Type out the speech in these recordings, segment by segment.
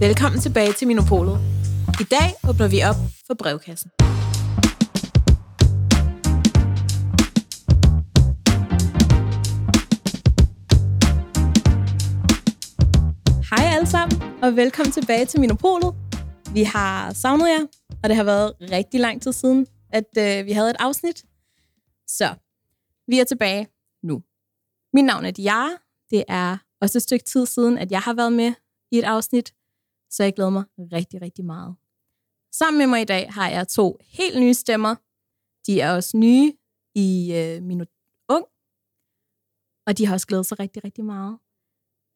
Velkommen tilbage til Minopolet. I dag åbner vi op for brevkassen. Hej alle sammen, og velkommen tilbage til Minopolet. Vi har savnet jer, og det har været rigtig lang tid siden, at øh, vi havde et afsnit. Så, vi er tilbage nu. Mit navn er Diara. Det er også et stykke tid siden, at jeg har været med i et afsnit, så jeg glæder mig rigtig, rigtig meget. Sammen med mig i dag har jeg to helt nye stemmer. De er også nye i øh, Minut Ung, og de har også glædet sig rigtig, rigtig meget.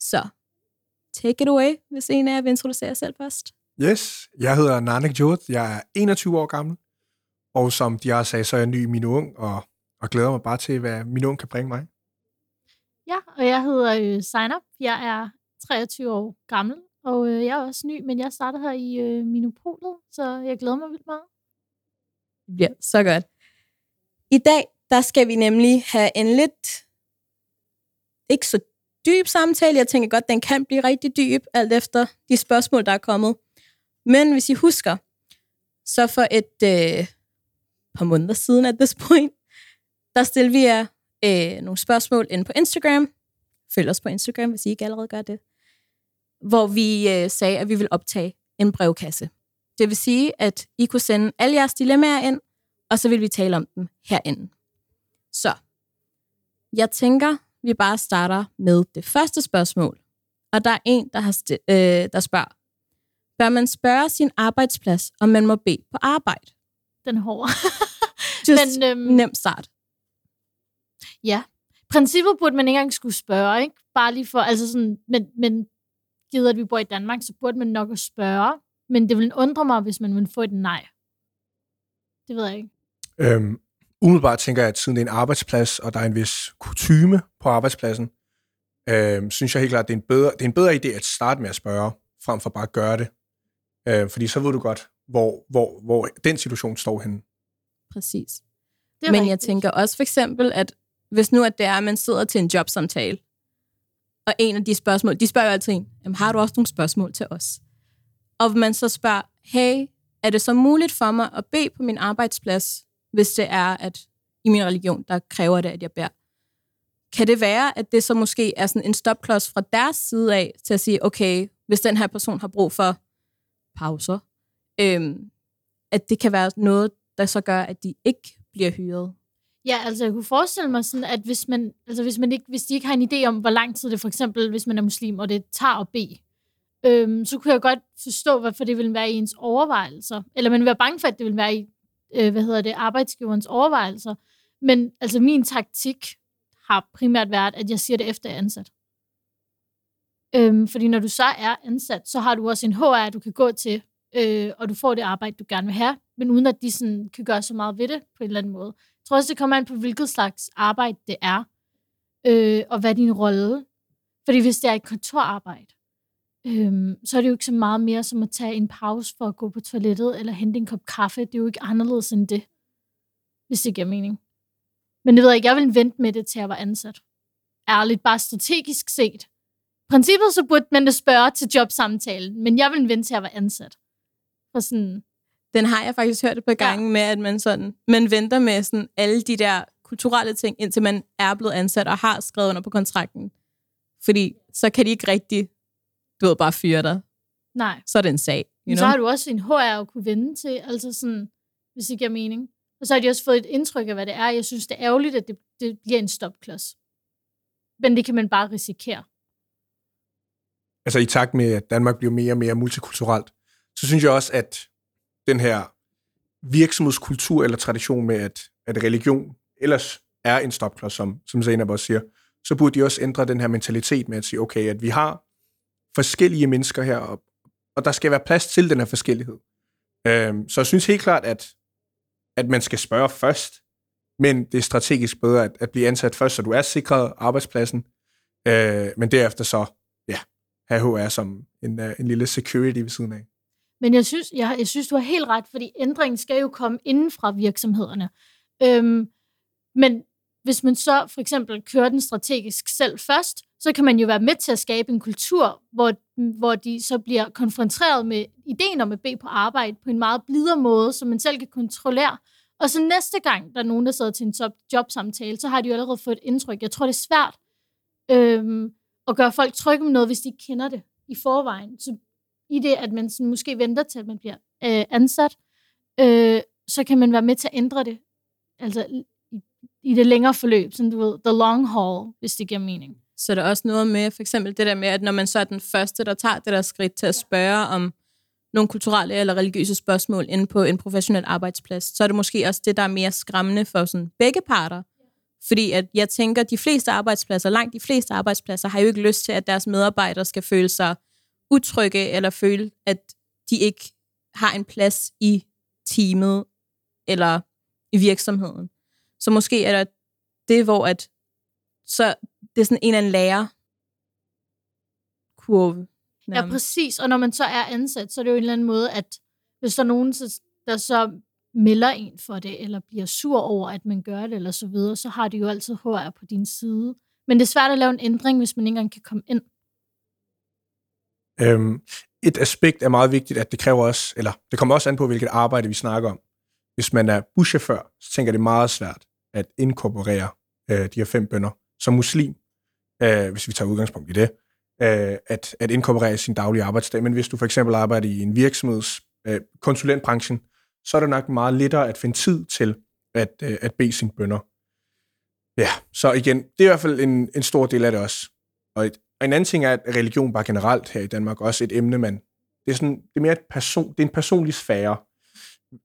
Så, take it away, hvis en af jer vil introducere jer selv først. Yes, jeg hedder Nanak Jod, jeg er 21 år gammel, og som de har sagt, så er jeg ny i min ung, og, og glæder mig bare til, hvad min ung kan bringe mig. Ja, og jeg hedder øh. Jeg er 23 år gammel, og øh, jeg er også ny, men jeg starter her i øh, Minopolet, så jeg glæder mig vildt meget. Det bliver så godt. I dag, der skal vi nemlig have en lidt, ikke så dyb samtale. Jeg tænker godt, den kan blive rigtig dyb, alt efter de spørgsmål, der er kommet. Men hvis I husker, så for et øh, par måneder siden at this point, der stillede vi jer øh, nogle spørgsmål ind på Instagram. Følg os på Instagram, hvis I ikke allerede gør det. Hvor vi øh, sagde, at vi vil optage en brevkasse. Det vil sige, at I kunne sende alle jeres dilemmaer ind, og så vil vi tale om dem herinde. Så, jeg tænker, vi bare starter med det første spørgsmål. Og der er en, der, har sti- øh, der spørger, bør man spørge sin arbejdsplads, om man må bede på arbejde? Den er hård. Just Men, øhm, nem start. ja, princippet burde man ikke engang skulle spørge, ikke? Bare lige for, altså sådan, men, men givet at vi bor i Danmark, så burde man nok at spørge. Men det vil undre mig, hvis man vil få et nej. Det ved jeg ikke. Øhm, umiddelbart tænker jeg, at siden det er en arbejdsplads, og der er en vis kutyme på arbejdspladsen, øhm, synes jeg helt klart, at det er, en bedre, det er en bedre idé at starte med at spørge, frem for bare at gøre det. Øh, fordi så ved du godt, hvor, hvor, hvor den situation står henne. Præcis. Det Men jeg rigtigt. tænker også for eksempel, at hvis nu at det er, at man sidder til en jobsamtale, og en af de spørgsmål, de spørger jo altid en, jamen, har du også nogle spørgsmål til os? Og man så spørger, hey, er det så muligt for mig at bede på min arbejdsplads, hvis det er, at i min religion, der kræver det, at jeg beder? Kan det være, at det så måske er sådan en stopklods fra deres side af, til at sige, okay, hvis den her person har brug for pauser, øhm, at det kan være noget, der så gør, at de ikke bliver hyret. Ja, altså jeg kunne forestille mig sådan, at hvis, man, altså hvis, man ikke, hvis de ikke har en idé om, hvor lang tid det for eksempel, hvis man er muslim, og det tager at bede, øhm, så kunne jeg godt forstå, hvorfor det ville være i ens overvejelser. Eller man ville være bange for, at det vil være i, øh, hvad hedder det, arbejdsgiverens overvejelser. Men altså min taktik har primært været, at jeg siger det efter jeg er ansat. Øhm, fordi når du så er ansat, så har du også en HR, du kan gå til, øh, og du får det arbejde, du gerne vil have, men uden at de sådan, kan gøre så meget ved det på en eller anden måde. Jeg tror også, det kommer an på, hvilket slags arbejde det er, øh, og hvad din rolle. Fordi hvis det er et kontorarbejde, øh, så er det jo ikke så meget mere som at tage en pause for at gå på toilettet, eller hente en kop kaffe. Det er jo ikke anderledes end det, hvis det giver mening. Men det ved jeg ikke, jeg vil vente med det til jeg var ansat. Ærligt, bare strategisk set. I princippet så burde man da spørge til jobsamtalen, men jeg vil vente til jeg var ansat. For sådan, den har jeg faktisk hørt et par gange ja. med, at man, sådan, man venter med sådan alle de der kulturelle ting, indtil man er blevet ansat og har skrevet under på kontrakten. Fordi så kan de ikke rigtig, du ved, bare fyre dig. nej. Så er det en sag. You Men know? så har du også en HR at kunne vende til, altså sådan, hvis det giver mening. Og så har de også fået et indtryk af, hvad det er. Jeg synes, det er ærgerligt, at det, det bliver en stopklods. Men det kan man bare risikere. Altså i takt med, at Danmark bliver mere og mere multikulturelt, så synes jeg også, at den her virksomhedskultur eller tradition med, at, at religion ellers er en stopklods, som, som Zainab også siger, så burde de også ændre den her mentalitet med at sige, okay, at vi har forskellige mennesker her, og, og der skal være plads til den her forskellighed. Øhm, så jeg synes helt klart, at, at man skal spørge først, men det er strategisk bedre at, at blive ansat først, så du er sikret arbejdspladsen, øh, men derefter så, ja, have HR som en, øh, en lille security ved siden af. Men jeg synes, jeg, jeg synes, du har helt ret, fordi ændringen skal jo komme inden fra virksomhederne. Øhm, men hvis man så for eksempel kører den strategisk selv først, så kan man jo være med til at skabe en kultur, hvor, hvor de så bliver konfronteret med ideen om at bede på arbejde på en meget blidere måde, som man selv kan kontrollere. Og så næste gang, der er nogen, der sidder til en jobsamtale, så har de jo allerede fået et indtryk. Jeg tror, det er svært øhm, at gøre folk trygge med noget, hvis de ikke kender det i forvejen. Så i det, at man sådan måske venter til, at man bliver øh, ansat, øh, så kan man være med til at ændre det. Altså i, i det længere forløb, sådan du ved, the long haul, hvis det giver mening. Så der er også noget med, for eksempel det der med, at når man så er den første, der tager det der skridt til at spørge om nogle kulturelle eller religiøse spørgsmål inde på en professionel arbejdsplads, så er det måske også det, der er mere skræmmende for sådan begge parter. Fordi at jeg tænker, at de fleste arbejdspladser, langt de fleste arbejdspladser, har jo ikke lyst til, at deres medarbejdere skal føle sig utrygge, eller føle, at de ikke har en plads i teamet, eller i virksomheden. Så måske er der det, hvor at, så det er sådan en eller anden lærer kurve. Ja, præcis. Og når man så er ansat, så er det jo en eller anden måde, at hvis der er nogen, der så melder en for det, eller bliver sur over, at man gør det, eller så videre, så har de jo altid HR på din side. Men det er svært at lave en ændring, hvis man ikke engang kan komme ind. Øhm, et aspekt er meget vigtigt, at det kræver også, eller det kommer også an på, hvilket arbejde vi snakker om. Hvis man er buschauffør, så tænker det er meget svært at inkorporere øh, de her fem bønder som muslim, øh, hvis vi tager udgangspunkt i det, øh, at, at inkorporere sin daglige arbejdsdag. Men hvis du for eksempel arbejder i en virksomheds øh, konsulentbranchen, så er det nok meget lettere at finde tid til at, øh, at bede sine bønder. Ja, så igen, det er i hvert fald en, en stor del af det også. Og, et, og en anden ting er, at religion bare generelt her i Danmark også et emne, man, det er, sådan, det er mere et person, det er en personlig sfære.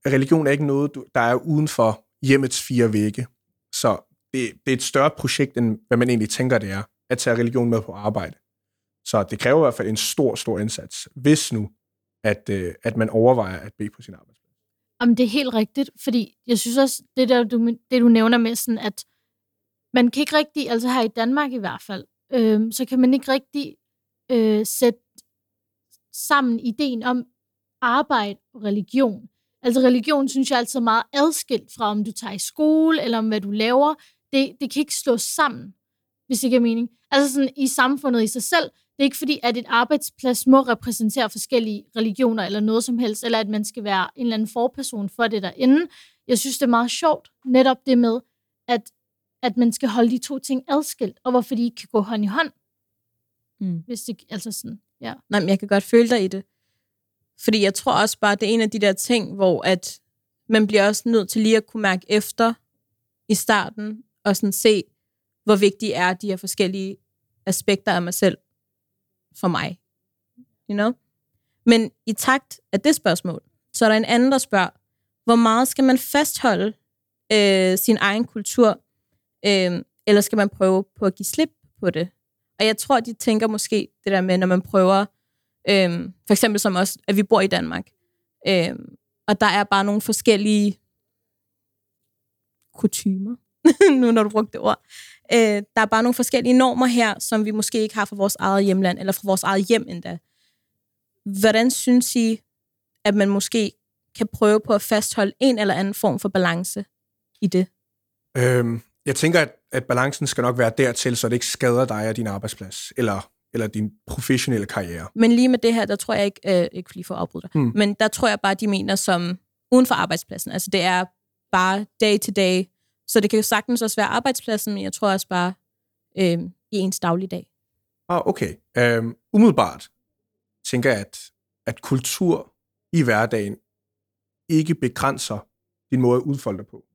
Religion er ikke noget, der er uden for hjemmets fire vægge. Så det, det er et større projekt, end hvad man egentlig tænker, det er, at tage religion med på arbejde. Så det kræver i hvert fald en stor, stor indsats, hvis nu, at, øh, at man overvejer at bede på sin arbejdsplads. Jamen, det er helt rigtigt, fordi jeg synes også, det der, du, det du nævner med sådan, at man kan ikke rigtig, altså her i Danmark i hvert fald, øh, så kan man ikke rigtig øh, sætte sammen ideen om arbejde og religion. Altså religion synes jeg altid er meget adskilt fra, om du tager i skole, eller om hvad du laver. Det, det kan ikke slås sammen, hvis det giver mening. Altså sådan i samfundet i sig selv, det er ikke fordi, at et arbejdsplads må repræsentere forskellige religioner eller noget som helst, eller at man skal være en eller anden forperson for det derinde. Jeg synes, det er meget sjovt, netop det med, at, at man skal holde de to ting adskilt, og hvorfor de ikke kan gå hånd i hånd. Mm. Hvis det, altså sådan, ja. Nej, men jeg kan godt føle dig i det. Fordi jeg tror også bare, det er en af de der ting, hvor at man bliver også nødt til lige at kunne mærke efter i starten, og sådan se, hvor vigtige er de her forskellige aspekter af mig selv for mig. You know? Men i takt af det spørgsmål, så er der en anden, der spørger, hvor meget skal man fastholde øh, sin egen kultur, øh, eller skal man prøve på at give slip på det? Og jeg tror, de tænker måske det der med, når man prøver, øh, for eksempel som os, at vi bor i Danmark, øh, og der er bare nogle forskellige kutumer, nu når du brugte det ord, Øh, der er bare nogle forskellige normer her, som vi måske ikke har fra vores eget hjemland, eller fra vores eget hjem endda. Hvordan synes I, at man måske kan prøve på at fastholde en eller anden form for balance i det? Øhm, jeg tænker, at, at balancen skal nok være dertil, så det ikke skader dig og din arbejdsplads, eller, eller din professionelle karriere. Men lige med det her, der tror jeg ikke, øh, ikke lige for at afbryde dig, hmm. men der tror jeg bare, de mener som uden for arbejdspladsen. Altså det er bare day to day så det kan jo sagtens også være arbejdspladsen, men jeg tror også bare øh, i ens dagligdag. Ah, okay. Um, umiddelbart tænker jeg, at, at kultur i hverdagen ikke begrænser din måde at udfolde dig på.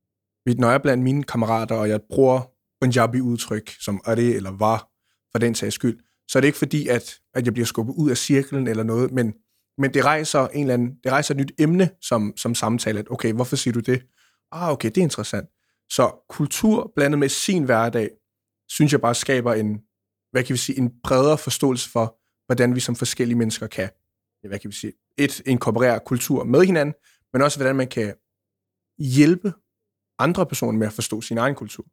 Når jeg blandt mine kammerater, og jeg bruger Punjabi-udtryk, som er det eller var, for den sags skyld, så er det ikke fordi, at, at jeg bliver skubbet ud af cirklen eller noget, men, men det rejser en eller anden, det rejser et nyt emne som, som samtale, at okay, hvorfor siger du det? Ah, okay, det er interessant. Så kultur blandet med sin hverdag, synes jeg bare skaber en, hvad kan vi sige, en bredere forståelse for, hvordan vi som forskellige mennesker kan, hvad kan vi sige, et, inkorporere kultur med hinanden, men også hvordan man kan hjælpe andre personer med at forstå sin egen kultur.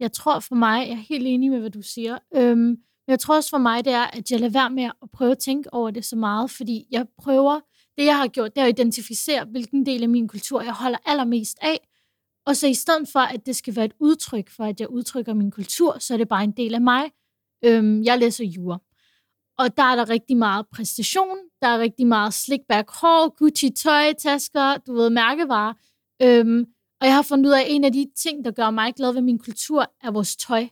Jeg tror for mig, jeg er helt enig med, hvad du siger, øhm, men jeg tror også for mig, det er, at jeg lader være med at prøve at tænke over det så meget, fordi jeg prøver, det jeg har gjort, det er at identificere, hvilken del af min kultur jeg holder allermest af, Og så i stedet for, at det skal være et udtryk for, at jeg udtrykker min kultur, så er det bare en del af mig. Øhm, jeg læser jura. Og der er der rigtig meget præstation, der er rigtig meget slickback hår, Gucci tøj, tasker, du ved, mærkevarer. Øhm, og jeg har fundet ud af, at en af de ting, der gør mig glad ved min kultur, er vores tøj.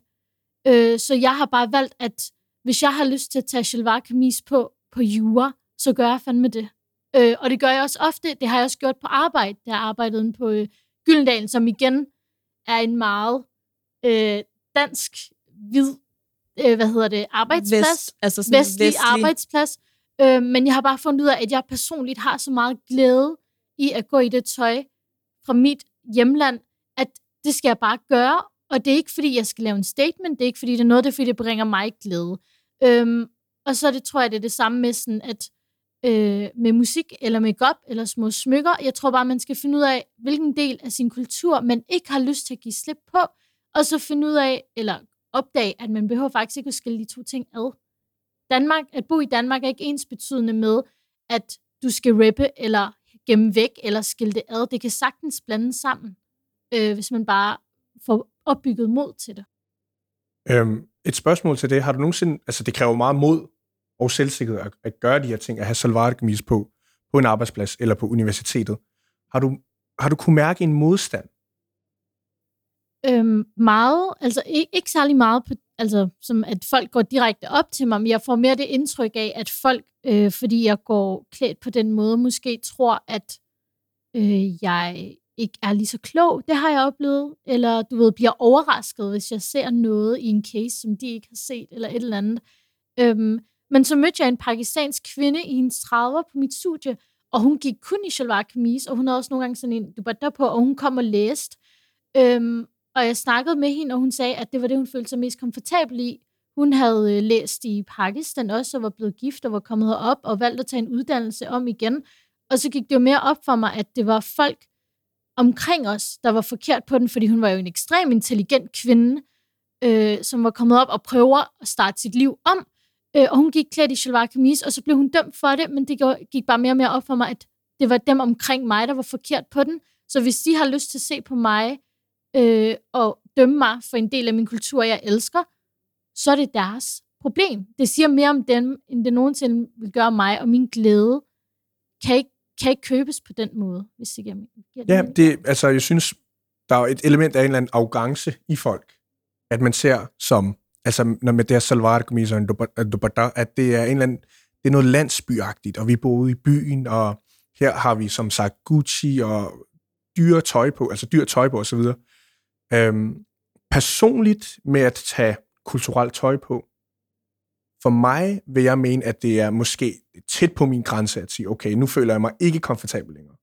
Øh, så jeg har bare valgt, at hvis jeg har lyst til at tage shalvar kamis på, på jura, så gør jeg fandme det. Øh, og det gør jeg også ofte. Det har jeg også gjort på arbejde. Der har arbejdet på øh, Gyldendalen, som igen er en meget øh, dansk, hvid, øh, hvad hedder det, arbejdsplads. Vest, altså sådan vestlig, vestlig arbejdsplads. Øh, men jeg har bare fundet ud af, at jeg personligt har så meget glæde i at gå i det tøj fra mit hjemland, at det skal jeg bare gøre. Og det er ikke, fordi jeg skal lave en statement. Det er ikke, fordi det er noget, det er, fordi det bringer mig glæde. Øhm, og så det, tror jeg, det er det samme med sådan, at øh, med musik eller makeup eller små smykker. Jeg tror bare, man skal finde ud af, hvilken del af sin kultur, man ikke har lyst til at give slip på, og så finde ud af, eller opdage, at man behøver faktisk ikke at skille de to ting ad. Danmark, at bo i Danmark er ikke ens betydende med, at du skal rappe eller gemme væk eller skille det ad. Det kan sagtens blande sammen, øh, hvis man bare får opbygget mod til det. Øhm, et spørgsmål til det. Har du nogensinde, altså det kræver meget mod og selvsikkerhed at, at gøre de her ting, at have salvarkamis på, på en arbejdsplads eller på universitetet. Har du, har du kunne mærke en modstand? Øhm, meget, altså ikke, ikke særlig meget, på, altså som at folk går direkte op til mig, men jeg får mere det indtryk af, at folk, øh, fordi jeg går klædt på den måde, måske tror, at øh, jeg ikke er lige så klog. Det har jeg oplevet. Eller du ved, bliver overrasket, hvis jeg ser noget i en case, som de ikke har set, eller et eller andet. Øhm, men så mødte jeg en pakistansk kvinde i hendes 30'er på mit studie, og hun gik kun i shalwar kamis, og hun havde også nogle gange sådan en dubatta på, og hun kom og læste. Øhm, og jeg snakkede med hende, og hun sagde, at det var det, hun følte sig mest komfortabel i. Hun havde øh, læst i Pakistan også, og var blevet gift, og var kommet herop, og valgt at tage en uddannelse om igen. Og så gik det jo mere op for mig, at det var folk omkring os, der var forkert på den, fordi hun var jo en ekstrem intelligent kvinde, øh, som var kommet op og prøver at starte sit liv om. Øh, og hun gik klædt i shalwar kamis, og så blev hun dømt for det, men det gik bare mere og mere op for mig, at det var dem omkring mig, der var forkert på den. Så hvis de har lyst til at se på mig øh, og dømme mig for en del af min kultur, jeg elsker, så er det deres problem. Det siger mere om dem, end det nogensinde vil gøre mig, og min glæde kan ikke, kan ikke købes på den måde, hvis det giver, giver Ja, det, altså jeg synes, der er et element af en eller anden arrogance i folk, at man ser som altså når med det her salvar og dupatta, at det er en eller anden, det er noget landsbyagtigt, og vi boede i byen, og her har vi som sagt Gucci og dyre tøj på, altså dyre tøj på osv. Øhm, personligt med at tage kulturelt tøj på, for mig vil jeg mene, at det er måske tæt på min grænse at sige, okay, nu føler jeg mig ikke komfortabel længere.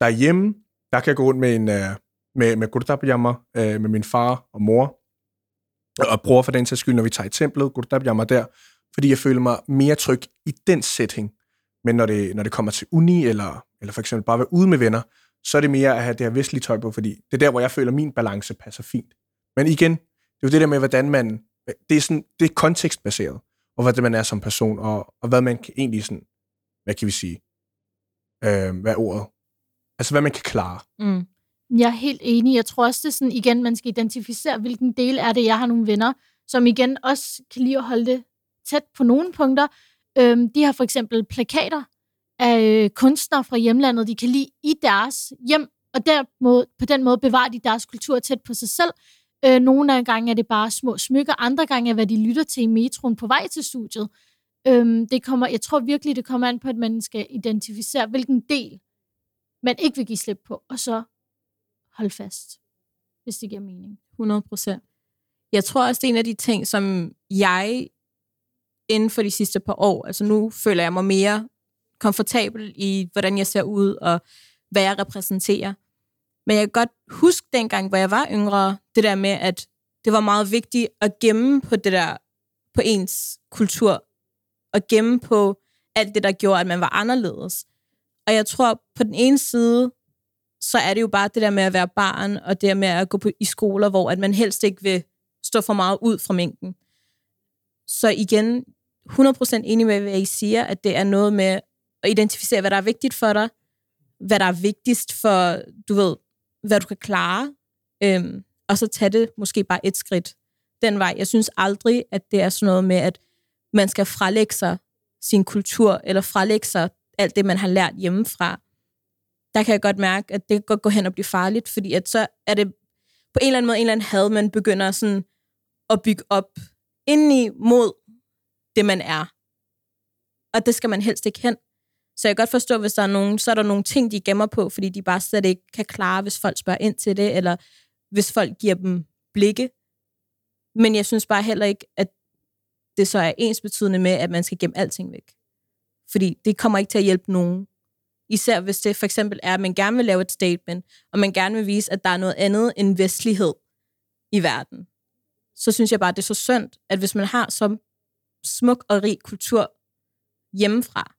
Derhjemme, der kan jeg gå rundt med en, øh, med, med kurta øh, med min far og mor, og bror for den sags skyld, når vi tager i templet, pyjama der, fordi jeg føler mig mere tryg i den setting. Men når det, når det kommer til uni, eller, eller for eksempel bare at være ude med venner, så er det mere at have det her vestlige tøj på, fordi det er der, hvor jeg føler, at min balance passer fint. Men igen, det er jo det der med, hvordan man... Det er, sådan, det er kontekstbaseret, og hvad det man er som person, og, og hvad man kan, egentlig sådan... Hvad kan vi sige? Øh, hvad er ordet? Altså, hvad man kan klare. Mm. Jeg er helt enig. Jeg tror også, det er sådan, igen, man skal identificere, hvilken del er det. Jeg har nogle venner, som igen også kan lide at holde det tæt på nogle punkter. Øhm, de har for eksempel plakater af øh, kunstnere fra hjemlandet, de kan lide i deres hjem, og der måde, på den måde bevarer de deres kultur tæt på sig selv. Øh, nogle af gange er det bare små smykker, andre gange er, hvad de lytter til i metroen på vej til studiet. Øhm, det kommer, jeg tror virkelig, det kommer an på, at man skal identificere, hvilken del man ikke vil give slip på, og så holde fast, hvis det giver mening. 100 procent. Jeg tror også, det er en af de ting, som jeg inden for de sidste par år, altså nu føler jeg mig mere komfortabel i, hvordan jeg ser ud, og hvad jeg repræsenterer. Men jeg kan godt huske dengang, hvor jeg var yngre, det der med, at det var meget vigtigt at gemme på det der, på ens kultur, og gemme på alt det, der gjorde, at man var anderledes. Og jeg tror, på den ene side, så er det jo bare det der med at være barn, og det der med at gå på, i skoler, hvor at man helst ikke vil stå for meget ud fra mængden. Så igen, 100% enig med, hvad I siger, at det er noget med at identificere, hvad der er vigtigt for dig, hvad der er vigtigst for, du ved, hvad du kan klare, Øhm, og så tage det måske bare et skridt den vej. Jeg synes aldrig, at det er sådan noget med, at man skal frelægge sig sin kultur, eller frelægge sig alt det, man har lært hjemmefra. Der kan jeg godt mærke, at det kan godt gå hen og blive farligt, fordi at så er det på en eller anden måde en eller anden had, man begynder sådan at bygge op indeni mod det, man er. Og det skal man helst ikke hen. Så jeg kan godt forstå, hvis der er nogen, så er der nogle ting, de gemmer på, fordi de bare slet ikke kan klare, hvis folk spørger ind til det, eller hvis folk giver dem blikke. Men jeg synes bare heller ikke, at det så er ens betydende med, at man skal gemme alting væk. Fordi det kommer ikke til at hjælpe nogen. Især hvis det for eksempel er, at man gerne vil lave et statement, og man gerne vil vise, at der er noget andet end vestlighed i verden. Så synes jeg bare, det er så synd, at hvis man har så smuk og rig kultur hjemmefra,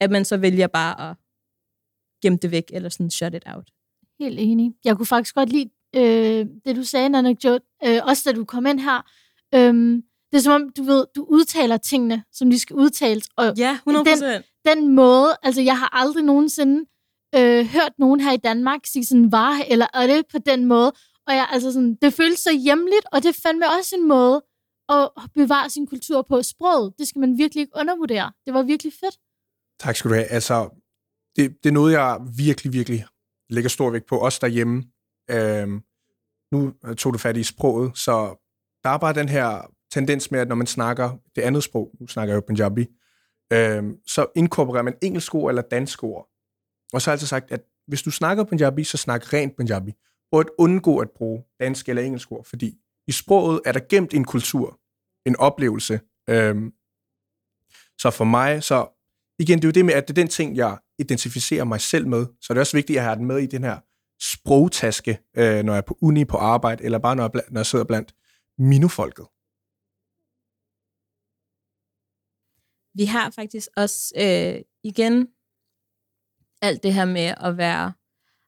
at man så vælger bare at gemme det væk, eller sådan shut it out. Helt enig. Jeg kunne faktisk godt lide øh, det, du sagde, Nana Jo, øh, også da du kom ind her. Øhm, det er som om, du ved, du udtaler tingene, som de skal udtales. Og Ja, 100%. Den, den måde, altså jeg har aldrig nogensinde øh, hørt nogen her i Danmark sige sådan, var eller er det på den måde? Og jeg, altså sådan, det føles så hjemligt, og det er fandme også en måde at bevare sin kultur på. Sproget, det skal man virkelig ikke undervurdere. Det var virkelig fedt. Tak skal du have. Altså, det, det er noget, jeg virkelig, virkelig lægger stor vægt på, også derhjemme. Øhm, nu tog du fat i sproget, så der er bare den her tendens med, at når man snakker det andet sprog, nu snakker jeg jo Punjabi, øhm, så inkorporerer man engelsk ord eller dansk ord. Og så har jeg altså sagt, at hvis du snakker Punjabi, så snak rent Punjabi. Prøv at undgå at bruge dansk eller engelsk ord, fordi i sproget er der gemt en kultur, en oplevelse. Øhm, så for mig, så igen, det er jo det med, at det er den ting, jeg identificerer mig selv med. Så det er også vigtigt, at jeg har den med i den her sprogtaske, øh, når jeg er på uni, på arbejde, eller bare når jeg, når jeg sidder blandt minufolket. Vi har faktisk også øh, igen alt det her med at være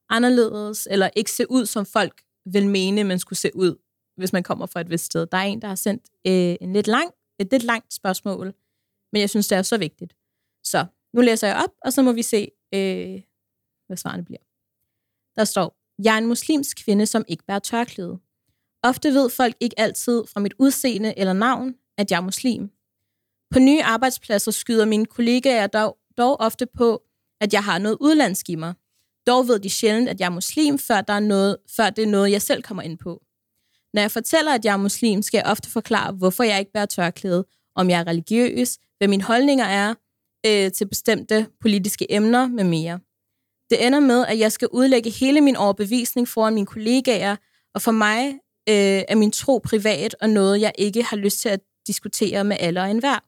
anderledes, eller ikke se ud, som folk vil mene, man skulle se ud, hvis man kommer fra et vist sted. Der er en, der har sendt øh, en lidt lang, et lidt langt spørgsmål, men jeg synes, det er så vigtigt. Så nu læser jeg op, og så må vi se, øh, hvad svarene bliver. Der står, jeg er en muslimsk kvinde, som ikke bærer tørklæde. Ofte ved folk ikke altid fra mit udseende eller navn, at jeg er muslim. På nye arbejdspladser skyder mine kollegaer dog, dog ofte på, at jeg har noget udlandsk i mig. Dog ved de sjældent, at jeg er muslim, før, der er noget, før det er noget, jeg selv kommer ind på. Når jeg fortæller, at jeg er muslim, skal jeg ofte forklare, hvorfor jeg ikke bærer tørklæde, om jeg er religiøs, hvad mine holdninger er øh, til bestemte politiske emner med mere. Det ender med, at jeg skal udlægge hele min overbevisning foran mine kollegaer, og for mig øh, er min tro privat og noget, jeg ikke har lyst til at diskutere med alle og enhver.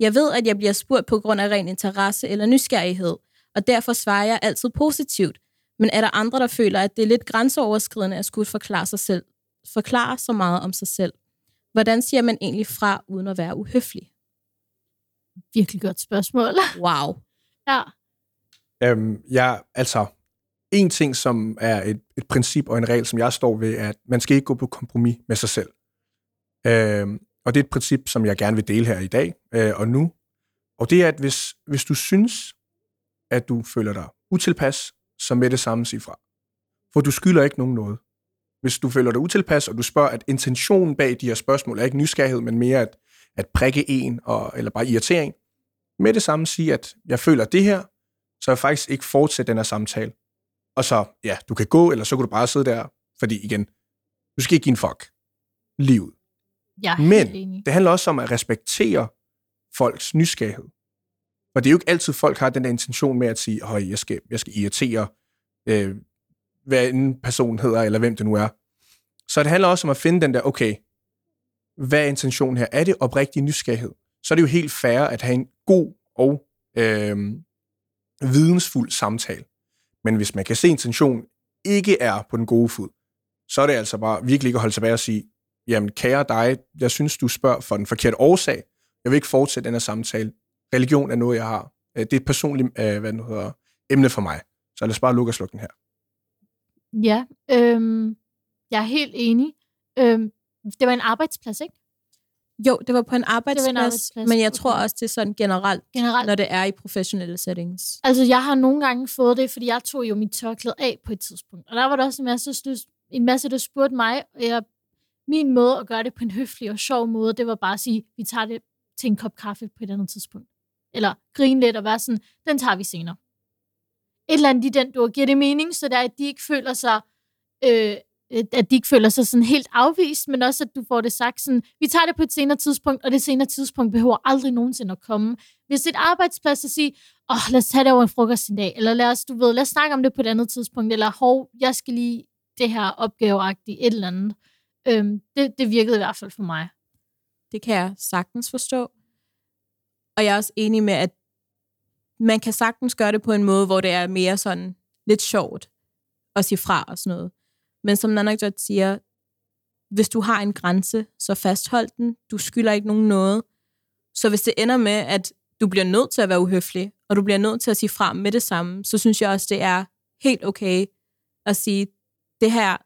Jeg ved, at jeg bliver spurgt på grund af ren interesse eller nysgerrighed, og derfor svarer jeg altid positivt. Men er der andre, der føler, at det er lidt grænseoverskridende at skulle forklare, sig selv, forklare så meget om sig selv? Hvordan siger man egentlig fra, uden at være uhøflig? Virkelig godt spørgsmål. Wow. ja. Øhm, ja, altså, en ting, som er et, et princip og en regel, som jeg står ved, er, at man skal ikke gå på kompromis med sig selv. Øhm, og det er et princip, som jeg gerne vil dele her i dag øh, og nu. Og det er, at hvis, hvis du synes, at du føler dig utilpas, så med det samme sig fra. For du skylder ikke nogen noget. Hvis du føler dig utilpas, og du spørger, at intentionen bag de her spørgsmål er ikke nysgerrighed, men mere at, at prikke en, og, eller bare irritering, med det samme sige, at jeg føler det her, så jeg faktisk ikke fortsætte den her samtale. Og så, ja, du kan gå, eller så kan du bare sidde der, fordi igen, du skal ikke give en fuck. Livet. Er Men det handler også om at respektere folks nysgerrighed. For det er jo ikke altid, folk har den der intention med at sige, at jeg skal, jeg skal irritere, øh, hvad en person hedder, eller hvem det nu er. Så det handler også om at finde den der, okay, hvad er intentionen her? Er det oprigtig nysgerrighed? Så er det jo helt fair at have en god og øh, vidensfuld samtale. Men hvis man kan se, at intentionen ikke er på den gode fod, så er det altså bare virkelig ikke at holde tilbage og sige, jamen kære dig, jeg synes, du spørger for den forkerte årsag. Jeg vil ikke fortsætte den her samtale. Religion er noget, jeg har. Øh, det er et personligt øh, hvad det nu hedder, emne for mig. Så lad os bare lukke og slukke den her. Ja, øhm, jeg er helt enig. Øhm, det var en arbejdsplads, ikke? Jo, det var på en arbejdsplads, arbejdsplads, men jeg tror også, det er sådan generelt, Generelt. når det er i professionelle settings. Altså, jeg har nogle gange fået det, fordi jeg tog jo mit tørklæde af på et tidspunkt. Og der var det også så synes, en masse, der spurgte mig, og jeg, min måde at gøre det på en høflig og sjov måde, det var bare at sige, vi tager det til en kop kaffe på et andet tidspunkt. Eller grine lidt og være sådan, den tager vi senere. Et eller andet i den du giver det mening, så der, at de ikke føler sig øh, Øh, at de ikke føler sig sådan helt afvist, men også, at du får det sagt sådan, vi tager det på et senere tidspunkt, og det senere tidspunkt behøver aldrig nogensinde at komme. Hvis det er et arbejdsplads at sige, åh, oh, lad os tage det over en frokost en dag, eller lad os, du ved, lad os snakke om det på et andet tidspunkt, eller hov, jeg skal lige det her opgaveagtigt, et eller andet. Øhm, det, det virkede i hvert fald for mig. Det kan jeg sagtens forstå. Og jeg er også enig med, at man kan sagtens gøre det på en måde, hvor det er mere sådan lidt sjovt at sige fra og sådan noget. Men som Nanakjot siger, hvis du har en grænse, så fasthold den. Du skylder ikke nogen noget. Så hvis det ender med, at du bliver nødt til at være uhøflig, og du bliver nødt til at sige fra med det samme, så synes jeg også, det er helt okay at sige, det jeg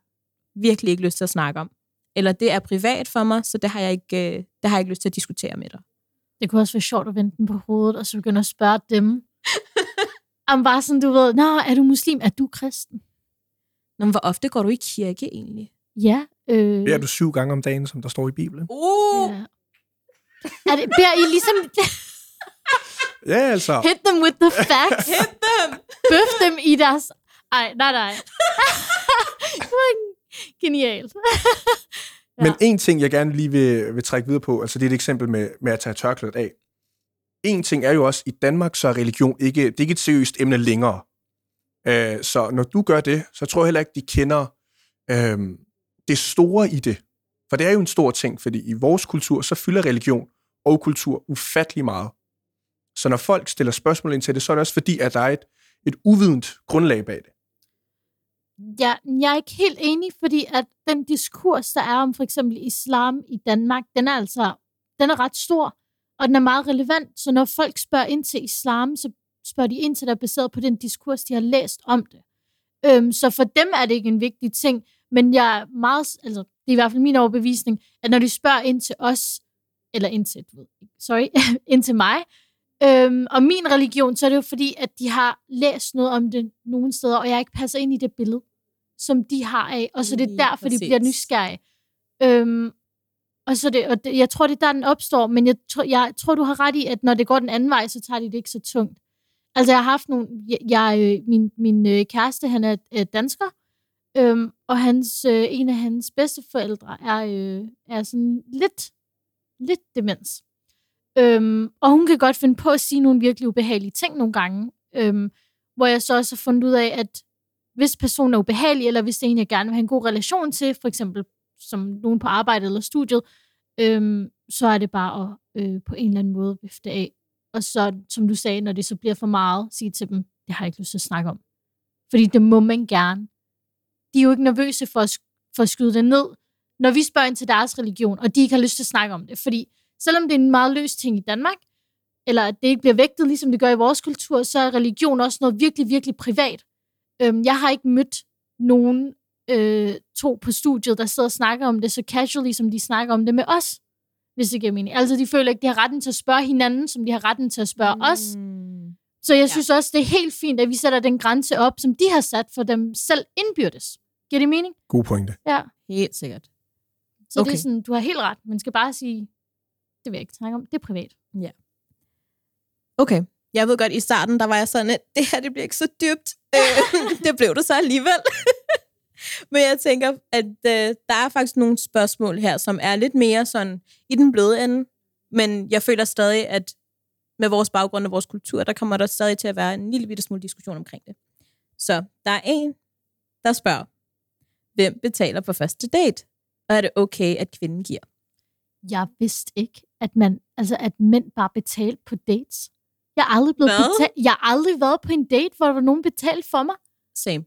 virkelig ikke lyst til at snakke om. Eller det er privat for mig, så det har jeg ikke, øh, det har jeg ikke lyst til at diskutere med dig. Det kunne også være sjovt at vende den på hovedet, og så begynde at spørge dem. Om bare sådan, du ved, Nå, er du muslim? Er du kristen? Nå, men hvor ofte går du i kirke egentlig? Ja. Øh, Det er du syv gange om dagen, som der står i Bibelen. Uh! ja. Er det, beder I ligesom Ja, altså. hit them with the facts? Hit them! Bøf dem i deres... Ej, nej, nej. genialt. Ja. Men en ting, jeg gerne lige vil, vil trække videre på, altså det er et eksempel med, med at tage tørklædet af. En ting er jo også, i Danmark så er religion ikke, det er ikke et seriøst emne længere. Øh, så når du gør det, så tror jeg heller ikke, de kender øh, det store i det. For det er jo en stor ting, fordi i vores kultur, så fylder religion og kultur ufattelig meget. Så når folk stiller spørgsmål ind til det, så er det også fordi, at der er et, et uvident grundlag bag det. Ja, jeg er ikke helt enig, fordi at den diskurs, der er om for eksempel islam i Danmark, den er altså den er ret stor, og den er meget relevant. Så når folk spørger ind til islam, så spørger de ind til det baseret på den diskurs, de har læst om det. Øhm, så for dem er det ikke en vigtig ting, men jeg er meget, altså, det er i hvert fald min overbevisning, at når de spørger ind til os, eller ind til, sorry, ind til mig, øhm, og min religion, så er det jo fordi, at de har læst noget om det nogle steder, og jeg ikke passer ind i det billede, som de har af, og så det er derfor, de bliver nysgerrige. Øhm, og så det, og det, jeg tror, det er der, den opstår, men jeg, tror, jeg tror, du har ret i, at når det går den anden vej, så tager de det ikke så tungt. Altså, jeg har haft nogle... Jeg, jeg, øh, min min øh, kæreste, han er øh, dansker, øhm, og hans, øh, en af hans bedsteforældre er, øh, er sådan lidt, lidt demens. Øhm, og hun kan godt finde på at sige nogle virkelig ubehagelige ting nogle gange, øhm, hvor jeg så også har fundet ud af, at hvis personen er ubehagelig, eller hvis det er en, jeg gerne vil have en god relation til, for eksempel som nogen på arbejde eller studiet, øhm, så er det bare at øh, på en eller anden måde vifte af. Og så, som du sagde, når det så bliver for meget, sige til dem, det har jeg ikke lyst til at snakke om. Fordi det må man gerne. De er jo ikke nervøse for at, for at skyde det ned, når vi spørger ind til deres religion, og de ikke har lyst til at snakke om det. Fordi selvom det er en meget løs ting i Danmark, eller at det ikke bliver vægtet, ligesom det gør i vores kultur, så er religion også noget virkelig, virkelig privat. Øhm, jeg har ikke mødt nogen øh, to på studiet, der sidder og snakker om det så casually, som de snakker om det med os, hvis det giver mening. Altså, de føler ikke, de har retten til at spørge hinanden, som de har retten til at spørge mm. os. Så jeg Ja. synes også, det er helt fint, at vi sætter den grænse op, som de har sat for dem selv indbyrdes. Giver det mening? God pointe. Ja. Helt sikkert. Så okay. det er sådan, du har helt ret. Man skal bare sige, det vil jeg ikke snakke om. Det er privat. Okay. Jeg ved godt, i starten, der var jeg sådan, at det her, det bliver ikke så dybt. Øh, det blev det så alligevel. Men jeg tænker, at øh, der er faktisk nogle spørgsmål her, som er lidt mere sådan i den bløde ende. Men jeg føler stadig, at med vores baggrund og vores kultur, der kommer der stadig til at være en lille bitte smule diskussion omkring det. Så der er en, der spørger, hvem betaler på første date? Og er det okay, at kvinden giver? Jeg vidste ikke, at, man, altså, at mænd bare betalte på dates. Jeg har aldrig blevet betalt. Jeg har aldrig været på en date, hvor der var nogen betalt for mig. Same.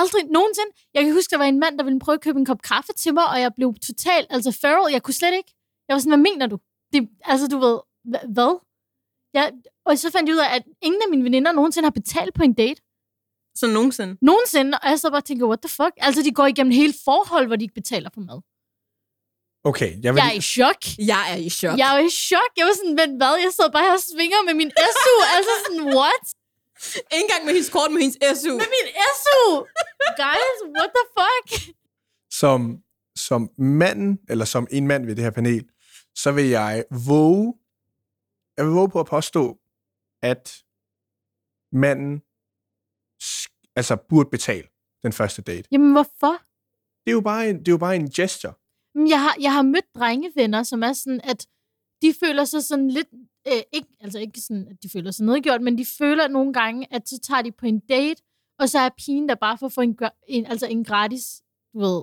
Aldrig nogensinde. Jeg kan huske, der var en mand, der ville prøve at købe en kop kaffe til mig, og jeg blev totalt, altså feral. Jeg kunne slet ikke. Jeg var sådan, hvad mener du? Det, altså, du ved, hva- hvad? Jeg, og så fandt jeg ud af, at ingen af mine veninder nogensinde har betalt på en date. Så nogensinde. Nogensinde. Og jeg så bare tænker, what the fuck? Altså, de går igennem hele forhold, hvor de ikke betaler for mad. Okay, jeg vil... Jeg er i chok. Jeg er i chok. Jeg var i chok. Jeg var sådan, men hvad? Jeg sad bare her og svinger med min SU. altså sådan, what? Ikke engang med hendes kort med hendes SU. Med min SU! Guys, what the fuck? som, som manden, eller som en mand ved det her panel, så vil jeg våge, jeg vil våge på at påstå, at manden altså burde betale den første date. Jamen, hvorfor? Det er jo bare en, det er jo bare en gesture. Men Jeg har, jeg har mødt drengevenner, som er sådan, at de føler sig sådan lidt, øh, ikke, altså ikke sådan, at de føler sig nedgjort, men de føler nogle gange, at så tager de på en date, og så er pigen der bare for at få en, en, altså en gratis, du ved,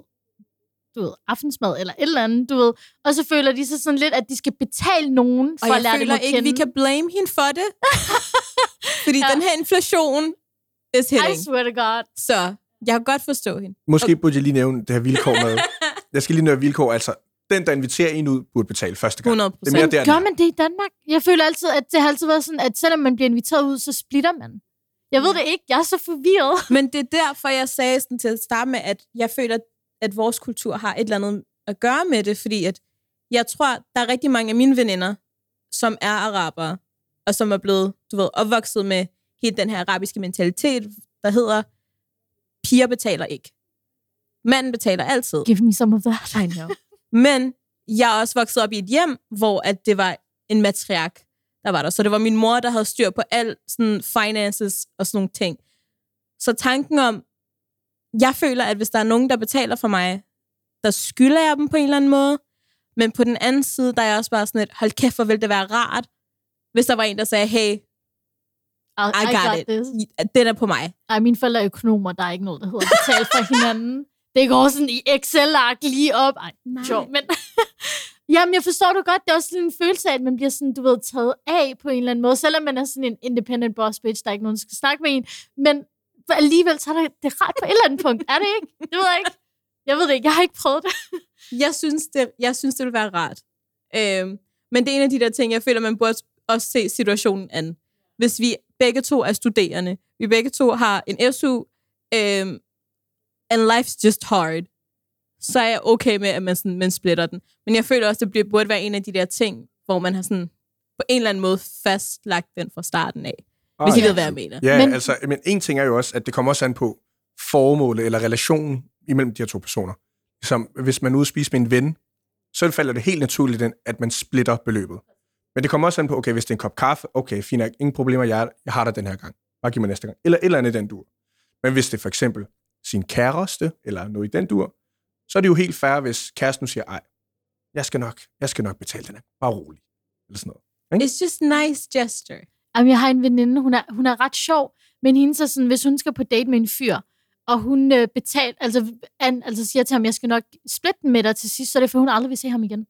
du ved, aftensmad eller et eller andet, du ved. Og så føler de sig sådan lidt, at de skal betale nogen for Og at lære jeg dem føler at ikke, kende. vi kan blame hende for det. Fordi Ja. den her inflation is I hitting. swear to God. Så jeg kan godt forstå hende. Måske burde jeg lige nævne det her vilkår med, jeg skal lige nævne vilkår, altså den, der inviterer en ud, burde betale første gang. 100 Det er mere procent. der, Gør man det i Danmark? Jeg føler altid, at det har altid været sådan, at selvom man bliver inviteret ud, så splitter man. Jeg ved det ikke. Jeg er så forvirret. Men det er derfor, jeg sagde sådan til at starte med, at jeg føler, at vores kultur har et eller andet at gøre med det, fordi at jeg tror, der er rigtig mange af mine veninder, som er arabere, og som er blevet, du ved, opvokset med hele den her arabiske mentalitet, der hedder, piger betaler ikke. Manden betaler altid. Give me some of that. I know. Men jeg er også vokset op i et hjem, hvor at det var en matriark, der var der. Så det var min mor, der havde styr på alt sådan finances og sådan nogle ting. Så tanken om, jeg føler, at hvis der er nogen, der betaler for mig, der skylder jeg dem på en eller anden måde. Men på den anden side, der er jeg også bare sådan et, hold kæft, hvor ville det være rart, hvis der var en, der sagde, hey, I, I got it. this. Den er på mig. Ej, mine forældre er økonomer. Der er ikke noget, der hedder betale for hinanden. Det går sådan i Excel-ark lige op. Ej, Nej. sjov, men... Jamen, jeg forstår du godt. Det er også sådan en følelse af, at man bliver sådan, du ved, taget af på en eller anden måde. Selvom man er sådan en independent boss bitch, der er ikke nogen, der skal snakke med en. Men alligevel, så er det, det rart på et eller andet punkt. Er det ikke? Det ved jeg ikke. Jeg ved det ikke. Jeg har ikke prøvet det. Jeg synes, det, jeg synes, det vil være rart. Øhm, men det er en af de der ting, jeg føler, man burde også se situationen an. Hvis vi begge to er studerende, vi begge to har en SU, øhm, and life's just hard, så er jeg okay med, at man, sådan, man splitter den. Men jeg føler også, det bliver, burde være en af de der ting, hvor man har sådan på en eller anden måde fastlagt den fra starten af. Hvis I ja. ved, hvad jeg mener. Ja, Men- altså, men en ting er jo også, at det kommer også an på formålet eller relationen imellem de her to personer. Som hvis man er spise med en ven, så falder det helt naturligt, at man splitter beløbet. Men det kommer også an på, okay, hvis det er en kop kaffe, okay, fint ingen problemer, jeg, jeg har dig den her gang. Bare giv mig næste gang. Eller et eller andet den dur. Men hvis det er for eksempel sin kæreste, eller noget i den dur, så er det jo helt fair, hvis kæresten siger, ej, jeg skal nok, jeg skal nok betale den her. Bare rolig. Eller sådan noget. It's just nice gesture. Jamen, jeg har en veninde, hun er, hun er ret sjov, men hende så sådan, hvis hun skal på date med en fyr, og hun øh, betaler, altså, an, altså siger til ham, jeg skal nok splitte den med dig til sidst, så er det for, hun aldrig vil se ham igen.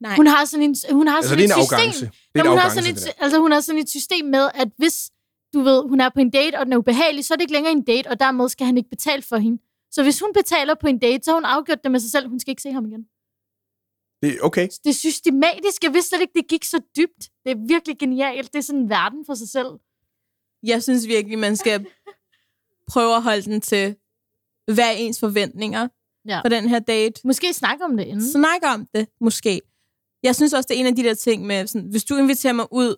Nej. Hun har sådan en, hun har Altså, sådan det er en et system. Det er en hun, har sådan et, altså, hun har sådan et system med, at hvis du ved, hun er på en date, og den er ubehagelig, så er det ikke længere en date, og dermed skal han ikke betale for hende. Så hvis hun betaler på en date, så har hun afgjort det med sig selv, hun skal ikke se ham igen. Det er okay. Det er systematisk. Jeg vidste slet ikke, det gik så dybt. Det er virkelig genialt. Det er sådan en verden for sig selv. Jeg synes virkelig, man skal prøve at holde den til, hvad er ens forventninger Ja. på den her date. Måske snakke om det inden. Snak om det, måske. Jeg synes også, det er en af de der ting med, sådan, hvis du inviterer mig ud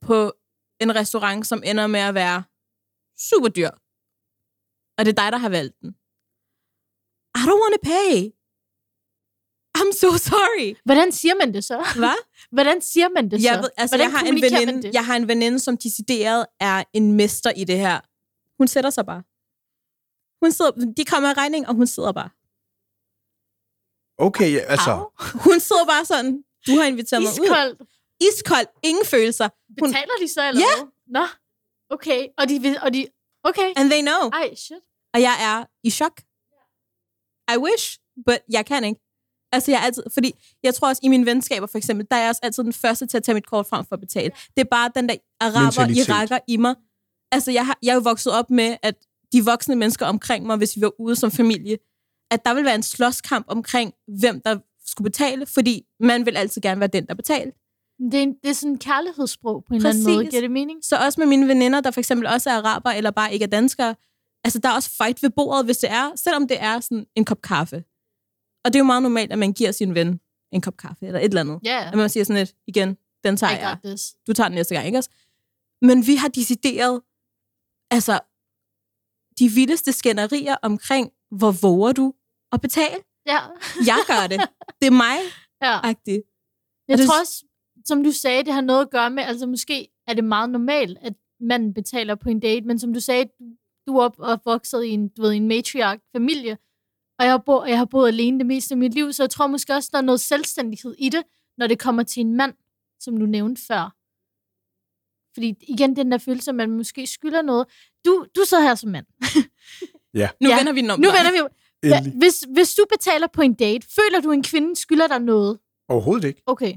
på en restaurant, som ender med at være super dyr, og det er dig, der har valgt den. I don't want to pay. I'm so sorry. Hvordan siger man det så? Hvad? Hvordan siger man det så? Jeg, ved, altså, Hvordan jeg, har en veninde, det? jeg har en veninde, som decideret er en mester i det her. Hun sætter sig bare. Hun sidder, de kommer i regning, og hun sidder bare. Okay, altså... Au. Hun sidder bare sådan, du har inviteret mig ud. Iskoldt. Iskold, ingen følelser. Hun, Betaler de så, eller Ja. hvad? Nå, okay. Og de, vil- og de, okay. and they know. Ej, shit. Og jeg er i chok. I wish, but jeg kan ikke. Altså, jeg er altid, fordi jeg tror også, i mine venskaber for eksempel, der er jeg også altid den første til at tage mit kort frem for at betale. Det er bare den der araber, Mentalitet. iraker i mig. Altså, jeg, har, jeg er jo vokset op med, at de voksne mennesker omkring mig, hvis vi var ude som familie, at der vil være en slåskamp omkring, hvem der skulle betale, fordi man vil altid gerne være den, der betaler. Det er, en, det er sådan en kærlighedssprog på en eller anden Præcis. måde. Giver det mening? Så også med mine veninder, der for eksempel også er araber, eller bare ikke er danskere, altså der er også fight ved bordet, hvis det er, selvom det er sådan en kop kaffe. Og det er jo meget normalt, at man giver sin ven en kop kaffe, eller et eller andet. Ja, At man siger sådan lidt, igen, den tager jeg. Du tager den næste gang, ikke også? Men vi har decideret, altså, de vildeste skænderier omkring, hvor våger du og betale. Ja. Jeg gør det. Det er mig, ja. agtigt. Jeg tror også, som du sagde, det har noget at gøre med, altså måske er det meget normalt, at manden betaler på en date, men som du sagde, du- du er op- opvokset i en, du ved, en matriark-familie, og jeg har, bo, jeg har boet alene det meste af mit liv, så jeg tror måske også, der er noget selvstændighed i det, når det kommer til en mand, som du nævnte før. Fordi igen, den der følelse, at man måske skylder noget. Du, du sidder her som mand. Nu Ja. vender vi den om. Nu vender vi Hva, hvis, hvis du betaler på en date, føler du, en kvinde skylder dig noget? Overhovedet ikke. Okay.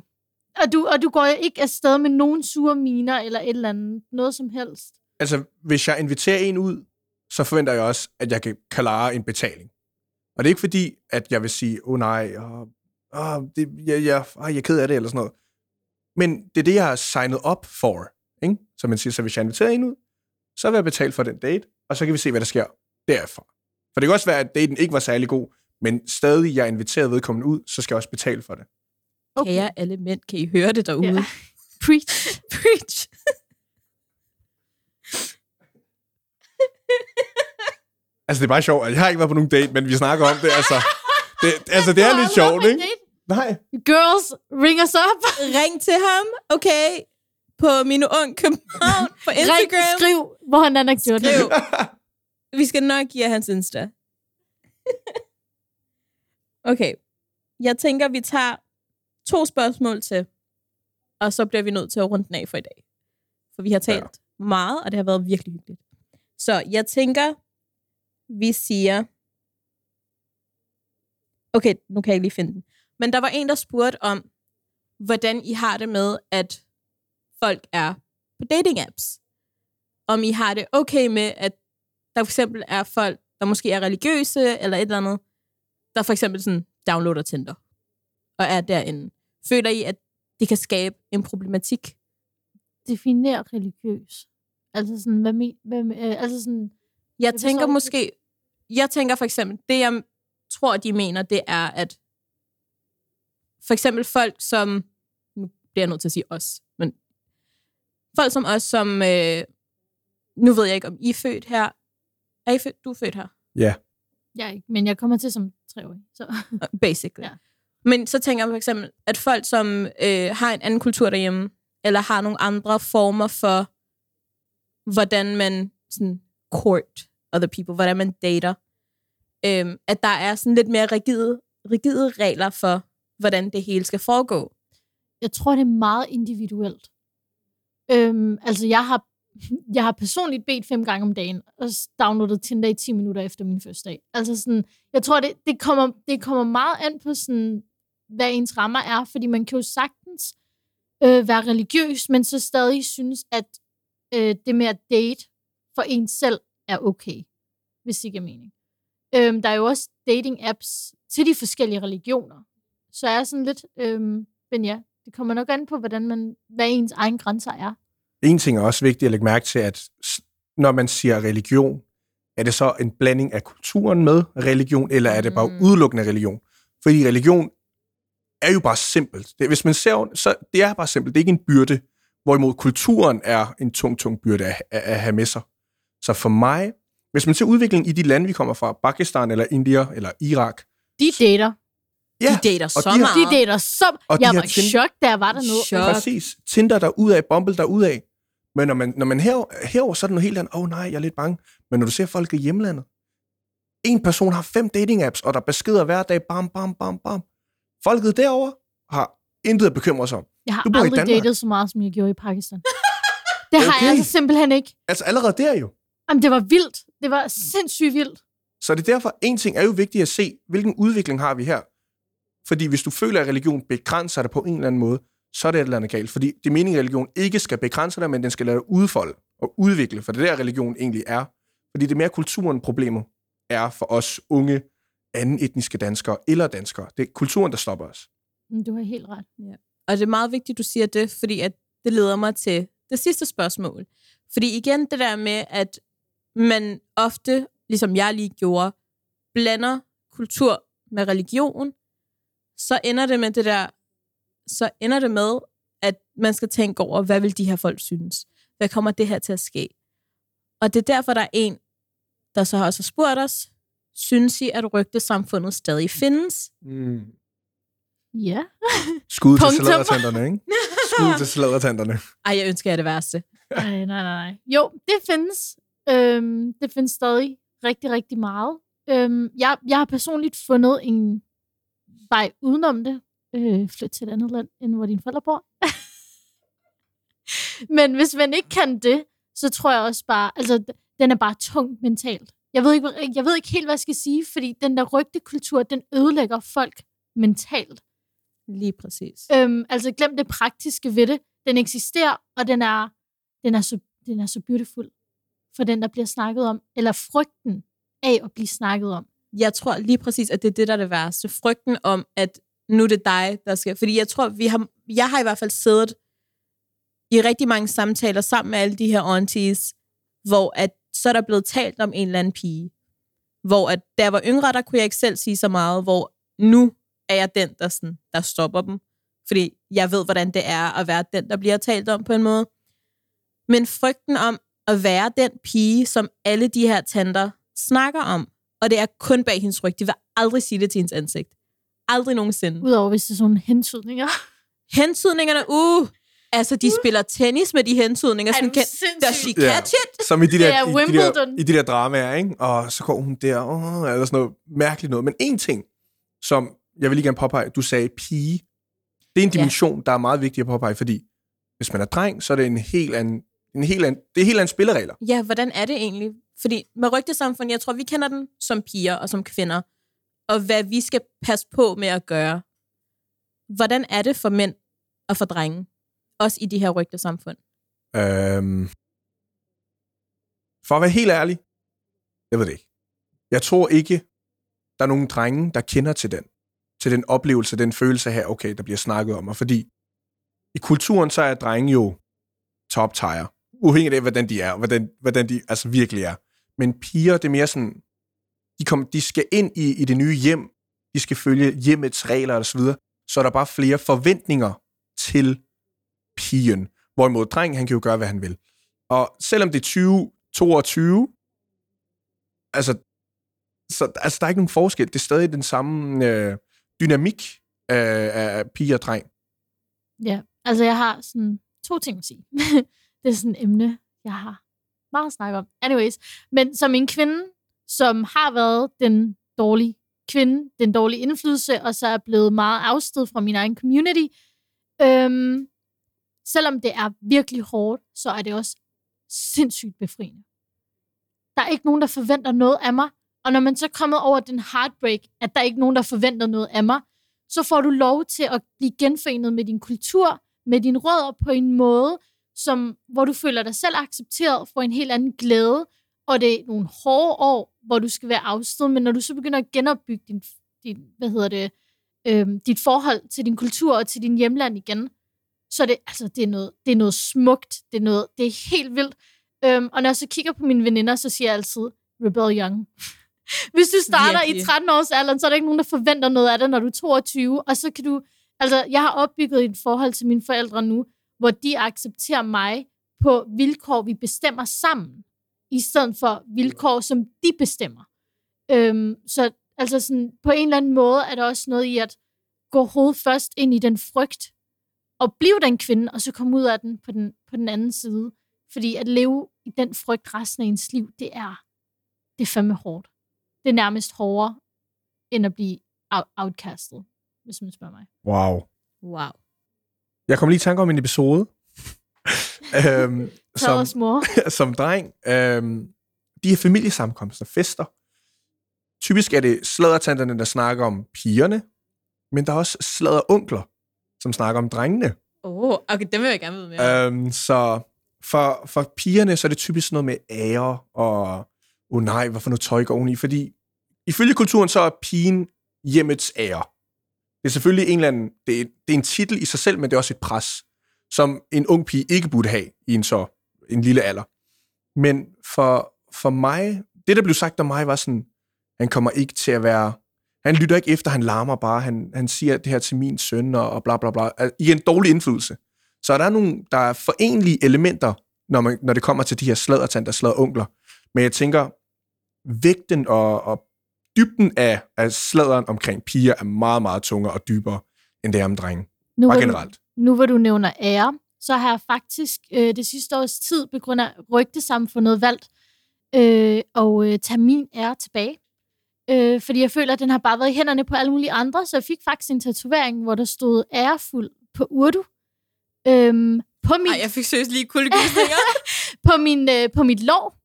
Og du, og du går ikke afsted med nogen sure miner eller et eller andet, noget som helst. Altså, hvis jeg inviterer en ud, så forventer jeg også, at jeg kan klare en betaling. Og det er ikke fordi, at jeg vil sige, åh oh, nej, åh, oh, det, jeg, jeg, oh, jeg er ked af det, eller sådan noget. Men det er det, jeg har signet op for. Ikke? Så man siger, så hvis jeg inviterer en ud, så vil jeg betale for den date, og så kan vi se, hvad der sker derfra. For det kan også være, at daten ikke var særlig god, men stadig, jeg inviterede vedkommende ud, så skal jeg også betale for det. Okay. Kære alle mænd, kan I høre det derude? Ja. Preach. Preach. Altså, det er bare sjovt. Jeg har ikke været på nogen date, men vi snakker om det. Altså, det, altså, det er lidt sjovt, ikke? Nej. Girls, ring us up. Ring til ham, okay? På Mine Ung København på Ring, Instagram. skriv, hvor han er gjort det. Vi skal nok give jer hans Insta. okay. Jeg tænker, vi tager to spørgsmål til, og så bliver vi nødt til at runde den af for i dag. For vi har talt ja. meget, og det har været virkelig hyggeligt. Så jeg tænker, vi siger... Okay, nu kan jeg ikke lige finde den. Men der var en, der spurgte om, hvordan I har det med, at folk er på dating apps. Om I har det okay med, at der for eksempel er folk, der måske er religiøse, eller et eller andet, der for eksempel sådan downloader Tinder, og er derinde. Føler I, at det kan skabe en problematik? Definer religiøs. Altså sådan, hvad men, hvad, øh, altså sådan, Jeg tænker ikke. måske, jeg tænker for eksempel, det jeg tror, de mener, det er, at for eksempel folk som, nu bliver jeg nødt til at sige os, men folk som os, som, øh, nu ved jeg ikke, om I er født her. Er I født? Du er født her? Ja. jeg er ikke, men jeg kommer til som treårig. Så. basically. Ja. Men så tænker jeg for eksempel, at folk, som øh, har en anden kultur derhjemme, eller har nogle andre former for, hvordan man sådan court other people, hvordan man dater, øh, at der er sådan lidt mere rigide, rigide regler for, hvordan det hele skal foregå. Jeg tror, det er meget individuelt. Øhm, altså, jeg har, jeg har personligt bedt fem gange om dagen, og downloadet Tinder i 10 minutter efter min første dag. Altså sådan, jeg tror, det, det, kommer, det kommer meget an på, sådan, hvad ens rammer er, fordi man kan jo sagtens øh, være religiøs, men så stadig synes, at øh, det med at date for en selv er okay, hvis det giver mening. Øhm, der er jo også dating-apps til de forskellige religioner. Så er jeg sådan lidt, øhm, men ja, det kommer nok an på, hvordan man, hvad ens egen grænser er. En ting er også vigtigt at lægge mærke til, at når man siger religion, er det så en blanding af kulturen med religion, eller er det bare Mm. udelukkende religion? Fordi religion er jo bare simpelt. Det, hvis man ser, så det er bare simpelt. Det er ikke en byrde, hvorimod kulturen er en tung, tung byrde at, at, at have med sig. Så for mig, hvis man ser udviklingen i de lande, vi kommer fra, Pakistan eller India eller Irak, De dater. ja, De dater så de har- De meget. dater så... Og de jeg var i chok, da jeg var dernede. Chok. Præcis. Tinder der ud af, Bumble der ud af. Men når man, når man her, herover, så er det noget helt andet. Åh oh, nej, jeg er lidt bange. Men når du ser folk i hjemlandet. En person har fem dating apps, og der er beskeder hver dag. Bam, bam, bam, bam. Folket derover har intet at bekymre sig om. Jeg har Du bor i aldrig Danmark. datet så meget, som jeg gjorde i Pakistan. Det har Okay. jeg altså simpelthen ikke. Altså allerede der jo. Jamen, det var vildt. Det var sindssygt vildt. Så det er derfor, en ting er jo vigtigt at se, hvilken udvikling har vi her. Fordi hvis du føler, at religion begrænser dig på en eller anden måde, så er det et eller andet galt. Fordi det er meningen, at religion ikke skal begrænse dig, men den skal lade dig udfolde og udvikle. For det er der, religion egentlig er. Fordi det er mere kulturen, problemet er for os unge, anden etniske danskere eller danskere. Det er kulturen, der stopper os. Men du har helt ret. Og det er meget vigtigt, du siger det, fordi at det leder mig til det sidste spørgsmål. Fordi igen, det der med, at man ofte, ligesom jeg lige gjorde, blander kultur med religion, så ender det med det der, så ender det med, at man skal tænke over, hvad vil de her folk synes? Hvad kommer det her til at ske? Og det er derfor, der er en, der så også har spurgt os, synes I, at rygtesamfundet stadig findes? Mm. Ja. Skud til Punktum. sladdertanterne, ikke? Skud til sladdertanterne. Ej, jeg ønsker jer det værste. Nej, nej, nej, nej. Jo, det findes. Øhm, det findes stadig rigtig, rigtig meget. Øhm, jeg, jeg har personligt fundet en vej udenom det. Øh, flyt til et andet land, end hvor dine forældre bor. Men hvis man ikke kan det, så tror jeg også bare, altså, den er bare tung mentalt. Jeg ved, ikke, jeg ved ikke helt, hvad jeg skal sige, fordi den der rygtekultur, den ødelægger folk mentalt. Lige præcis. Øhm, altså glem det praktiske ved det. Den eksisterer, og den er, den er, så, den er så beautiful for den, der bliver snakket om. Eller frygten af at blive snakket om. Jeg tror lige præcis, at det er det, der er det værste. Frygten om, at nu er det dig, der skal... Fordi jeg tror, vi har, jeg har i hvert fald siddet i rigtig mange samtaler sammen med alle de her aunties, hvor at, så er der blevet talt om en eller anden pige. Hvor at, da jeg var yngre, der kunne jeg ikke selv sige så meget, hvor nu er jeg den, der, sådan, der stopper dem. Fordi jeg ved, hvordan det er at være den, der bliver talt om på en måde. Men frygten om at være den pige, som alle de her tanter snakker om, og det er kun bag hendes ryg. De vil aldrig sige det til hendes ansigt. Aldrig nogensinde. Udover hvis det er sådan hentydninger. Hentydningerne, uh! Altså, de spiller tennis med de hentydninger. Sådan, kan, does she catch it? Som i de, Det der, er i, de der, Wimbledon. i de der dramaer, ikke? Og så går hun der, åh, eller sådan noget mærkeligt noget. Men en ting, som jeg vil lige gerne påpege, du sagde pige. Det er en dimension, ja. der er meget vigtig at påpege, fordi hvis man er dreng, så er det en helt anden, en helt anden, det er helt anden spilleregler. Ja, hvordan er det egentlig? Fordi med rygtesamfund, jeg tror, vi kender den som piger og som kvinder. Og hvad vi skal passe på med at gøre. Hvordan er det for mænd og for drenge? Også i de her rygtesamfund. Øhm, for at være helt ærlig, jeg ved det ikke. Jeg tror ikke, der er nogen drenge, der kender til den. Til den oplevelse, den følelse her, okay, der bliver snakket om. Og fordi i kulturen, så er drenge jo top tier. Uafhængigt af, hvordan de er, og hvordan, hvordan de altså virkelig er. Men piger, det er mere sådan, de, kom, de skal ind i, i det nye hjem, de skal følge hjemmets regler og så videre, så er der bare flere forventninger til pigen. Hvorimod dreng, han kan jo gøre, hvad han vil. Og selvom det er 2022, altså, så, altså der er ikke nogen forskel. Det er stadig den samme øh, dynamik øh, af pige og dreng. Ja, altså jeg har sådan to ting at sige. det er sådan et emne, jeg har meget at snakke om. Anyways, men som en kvinde, som har været den dårlige kvinde, den dårlige indflydelse, og så er blevet meget afsted fra min egen community, øhm, selvom det er virkelig hårdt, så er det også sindssygt befriende. Der er ikke nogen, der forventer noget af mig, og når man så er kommet over den heartbreak, at der er ikke nogen, der forventer noget af mig, så får du lov til at blive genforenet med din kultur, med dine rødder på en måde, som, hvor du føler dig selv accepteret, får en helt anden glæde, og det er nogle hårde år, hvor du skal være afsted, men når du så begynder at genopbygge din, din hvad hedder det, øhm, dit forhold til din kultur og til din hjemland igen, så det, altså, det, er noget, det er noget smukt, det er, noget, det er helt vildt. Øhm, og når jeg så kigger på mine veninder, så siger jeg altid, rebel young. Hvis du starter Virkelig. i 13 års alderen, så er der ikke nogen, der forventer noget af dig, når du er 22, og så kan du, altså, jeg har opbygget et forhold til mine forældre nu, hvor de accepterer mig på vilkår, vi bestemmer sammen, i stedet for vilkår, som de bestemmer. Øhm, så altså sådan, på en eller anden måde er der også noget i at gå hovedet først ind i den frygt, og blive den kvinde, og så komme ud af den på den, på den anden side. Fordi at leve i den frygt resten af ens liv, det er, det er fandme hårdt. Det er nærmest hårdere, end at blive out- outcastet, hvis man spørger mig. Wow. Wow. Jeg kom lige i tanke om en episode. øhm, som, mor. som dreng. Øhm, de her familiesammenkomster, fester. Typisk er det sladdertanterne, der snakker om pigerne, men der er også sladderonkler, som snakker om drengene. Oh, okay, det vil jeg gerne vide mere. Øhm, så for, for pigerne, så er det typisk noget med ære, og åh oh nej, hvorfor noget tøj går hun i? Fordi ifølge kulturen, så er pigen hjemmets ære. Det er selvfølgelig en eller anden, det er, det er en titel i sig selv, men det er også et pres, som en ung pige ikke burde have i en så en lille alder. Men for, for mig, det der blev sagt om mig, var sådan, han kommer ikke til at være, han lytter ikke efter, han larmer bare, han, han siger det her til min søn, og, og bla bla bla, Altså, i en dårlig indflydelse. Så der er nogle, der er forenlige elementer, når, man, når det kommer til de her sladdertanter, sladderonkler. Men jeg tænker, vægten og, og dybden af, af sladeren omkring piger er meget, meget tungere og dybere, end det er om drenge. Nu, Bare hvor du, generelt. nu hvor du nævner ære, så har jeg faktisk øh, det sidste års tid, på grund af rygtesamfundet, valgt øh, at øh, tage min ære tilbage. Øh, fordi jeg føler, at den har bare været i hænderne på alle mulige andre, så jeg fik faktisk en tatovering, hvor der stod ærefuld på urdu. Øhm, på min, Ej, jeg fik seriøst lige kuldegysninger. på, min, øh, på mit lår.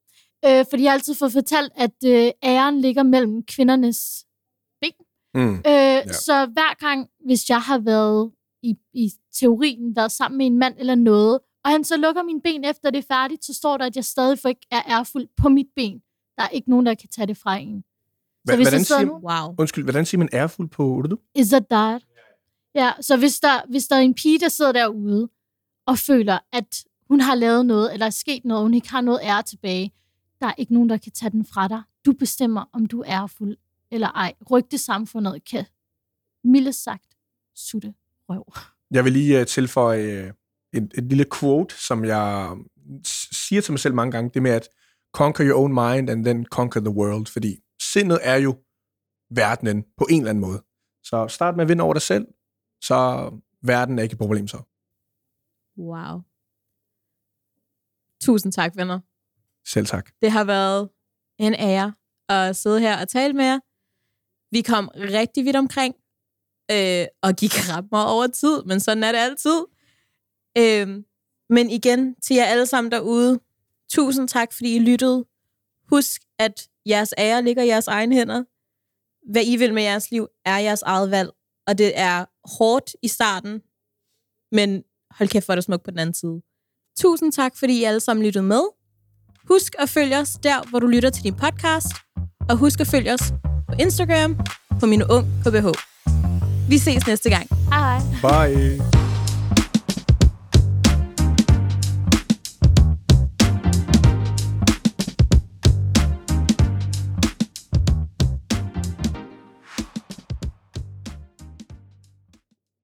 Øh, fordi jeg har altid fået fortalt, at øh, æren ligger mellem kvindernes Mm. Øh, ja. Så hver gang, hvis jeg har været i, i teorien, været sammen med en mand eller noget, og han så lukker mine ben efter det er færdigt, så står der, at jeg stadig ikke er ærfuld på mit ben. Der er ikke nogen, der kan tage det fra en. Så hvis hvordan siger- nu, wow. Undskyld, hvordan siger man ærefuld på that that? Ja, så hvis der, hvis der er en pige, der sidder derude, og føler, at hun har lavet noget, eller er sket noget, og hun ikke har noget ære tilbage, der er ikke nogen, der kan tage den fra dig. Du bestemmer, om du er fuld eller ej. Rygtesamfundet kan, mildest sagt, sutte røv. Jeg vil lige uh, tilføje uh, et, et lille quote, som jeg s- siger til mig selv mange gange, det med at conquer your own mind and then conquer the world, fordi sindet er jo verdenen på en eller anden måde. Så start med at vinde over dig selv, så verden er ikke et problem så. Wow. Tusind tak, venner. Selv tak. Det har været en ære at sidde her og tale med jer. Vi kom rigtig vidt omkring, øh, og gik ret meget over tid, men sådan er det altid. Øh, men igen, til jer alle sammen derude, tusind tak, fordi I lyttede. Husk, at jeres ære ligger i jeres egne hænder. Hvad I vil med jeres liv, er jeres eget valg. Og det er hårdt i starten, men hold kæft, hvor er det smukt på den anden side. Tusind tak, fordi I alle sammen lyttede med. Husk at følge os der, hvor du lytter til din podcast. Og husk at følge os på Instagram på min ung KBH. Vi ses næste gang. Hej. Bye.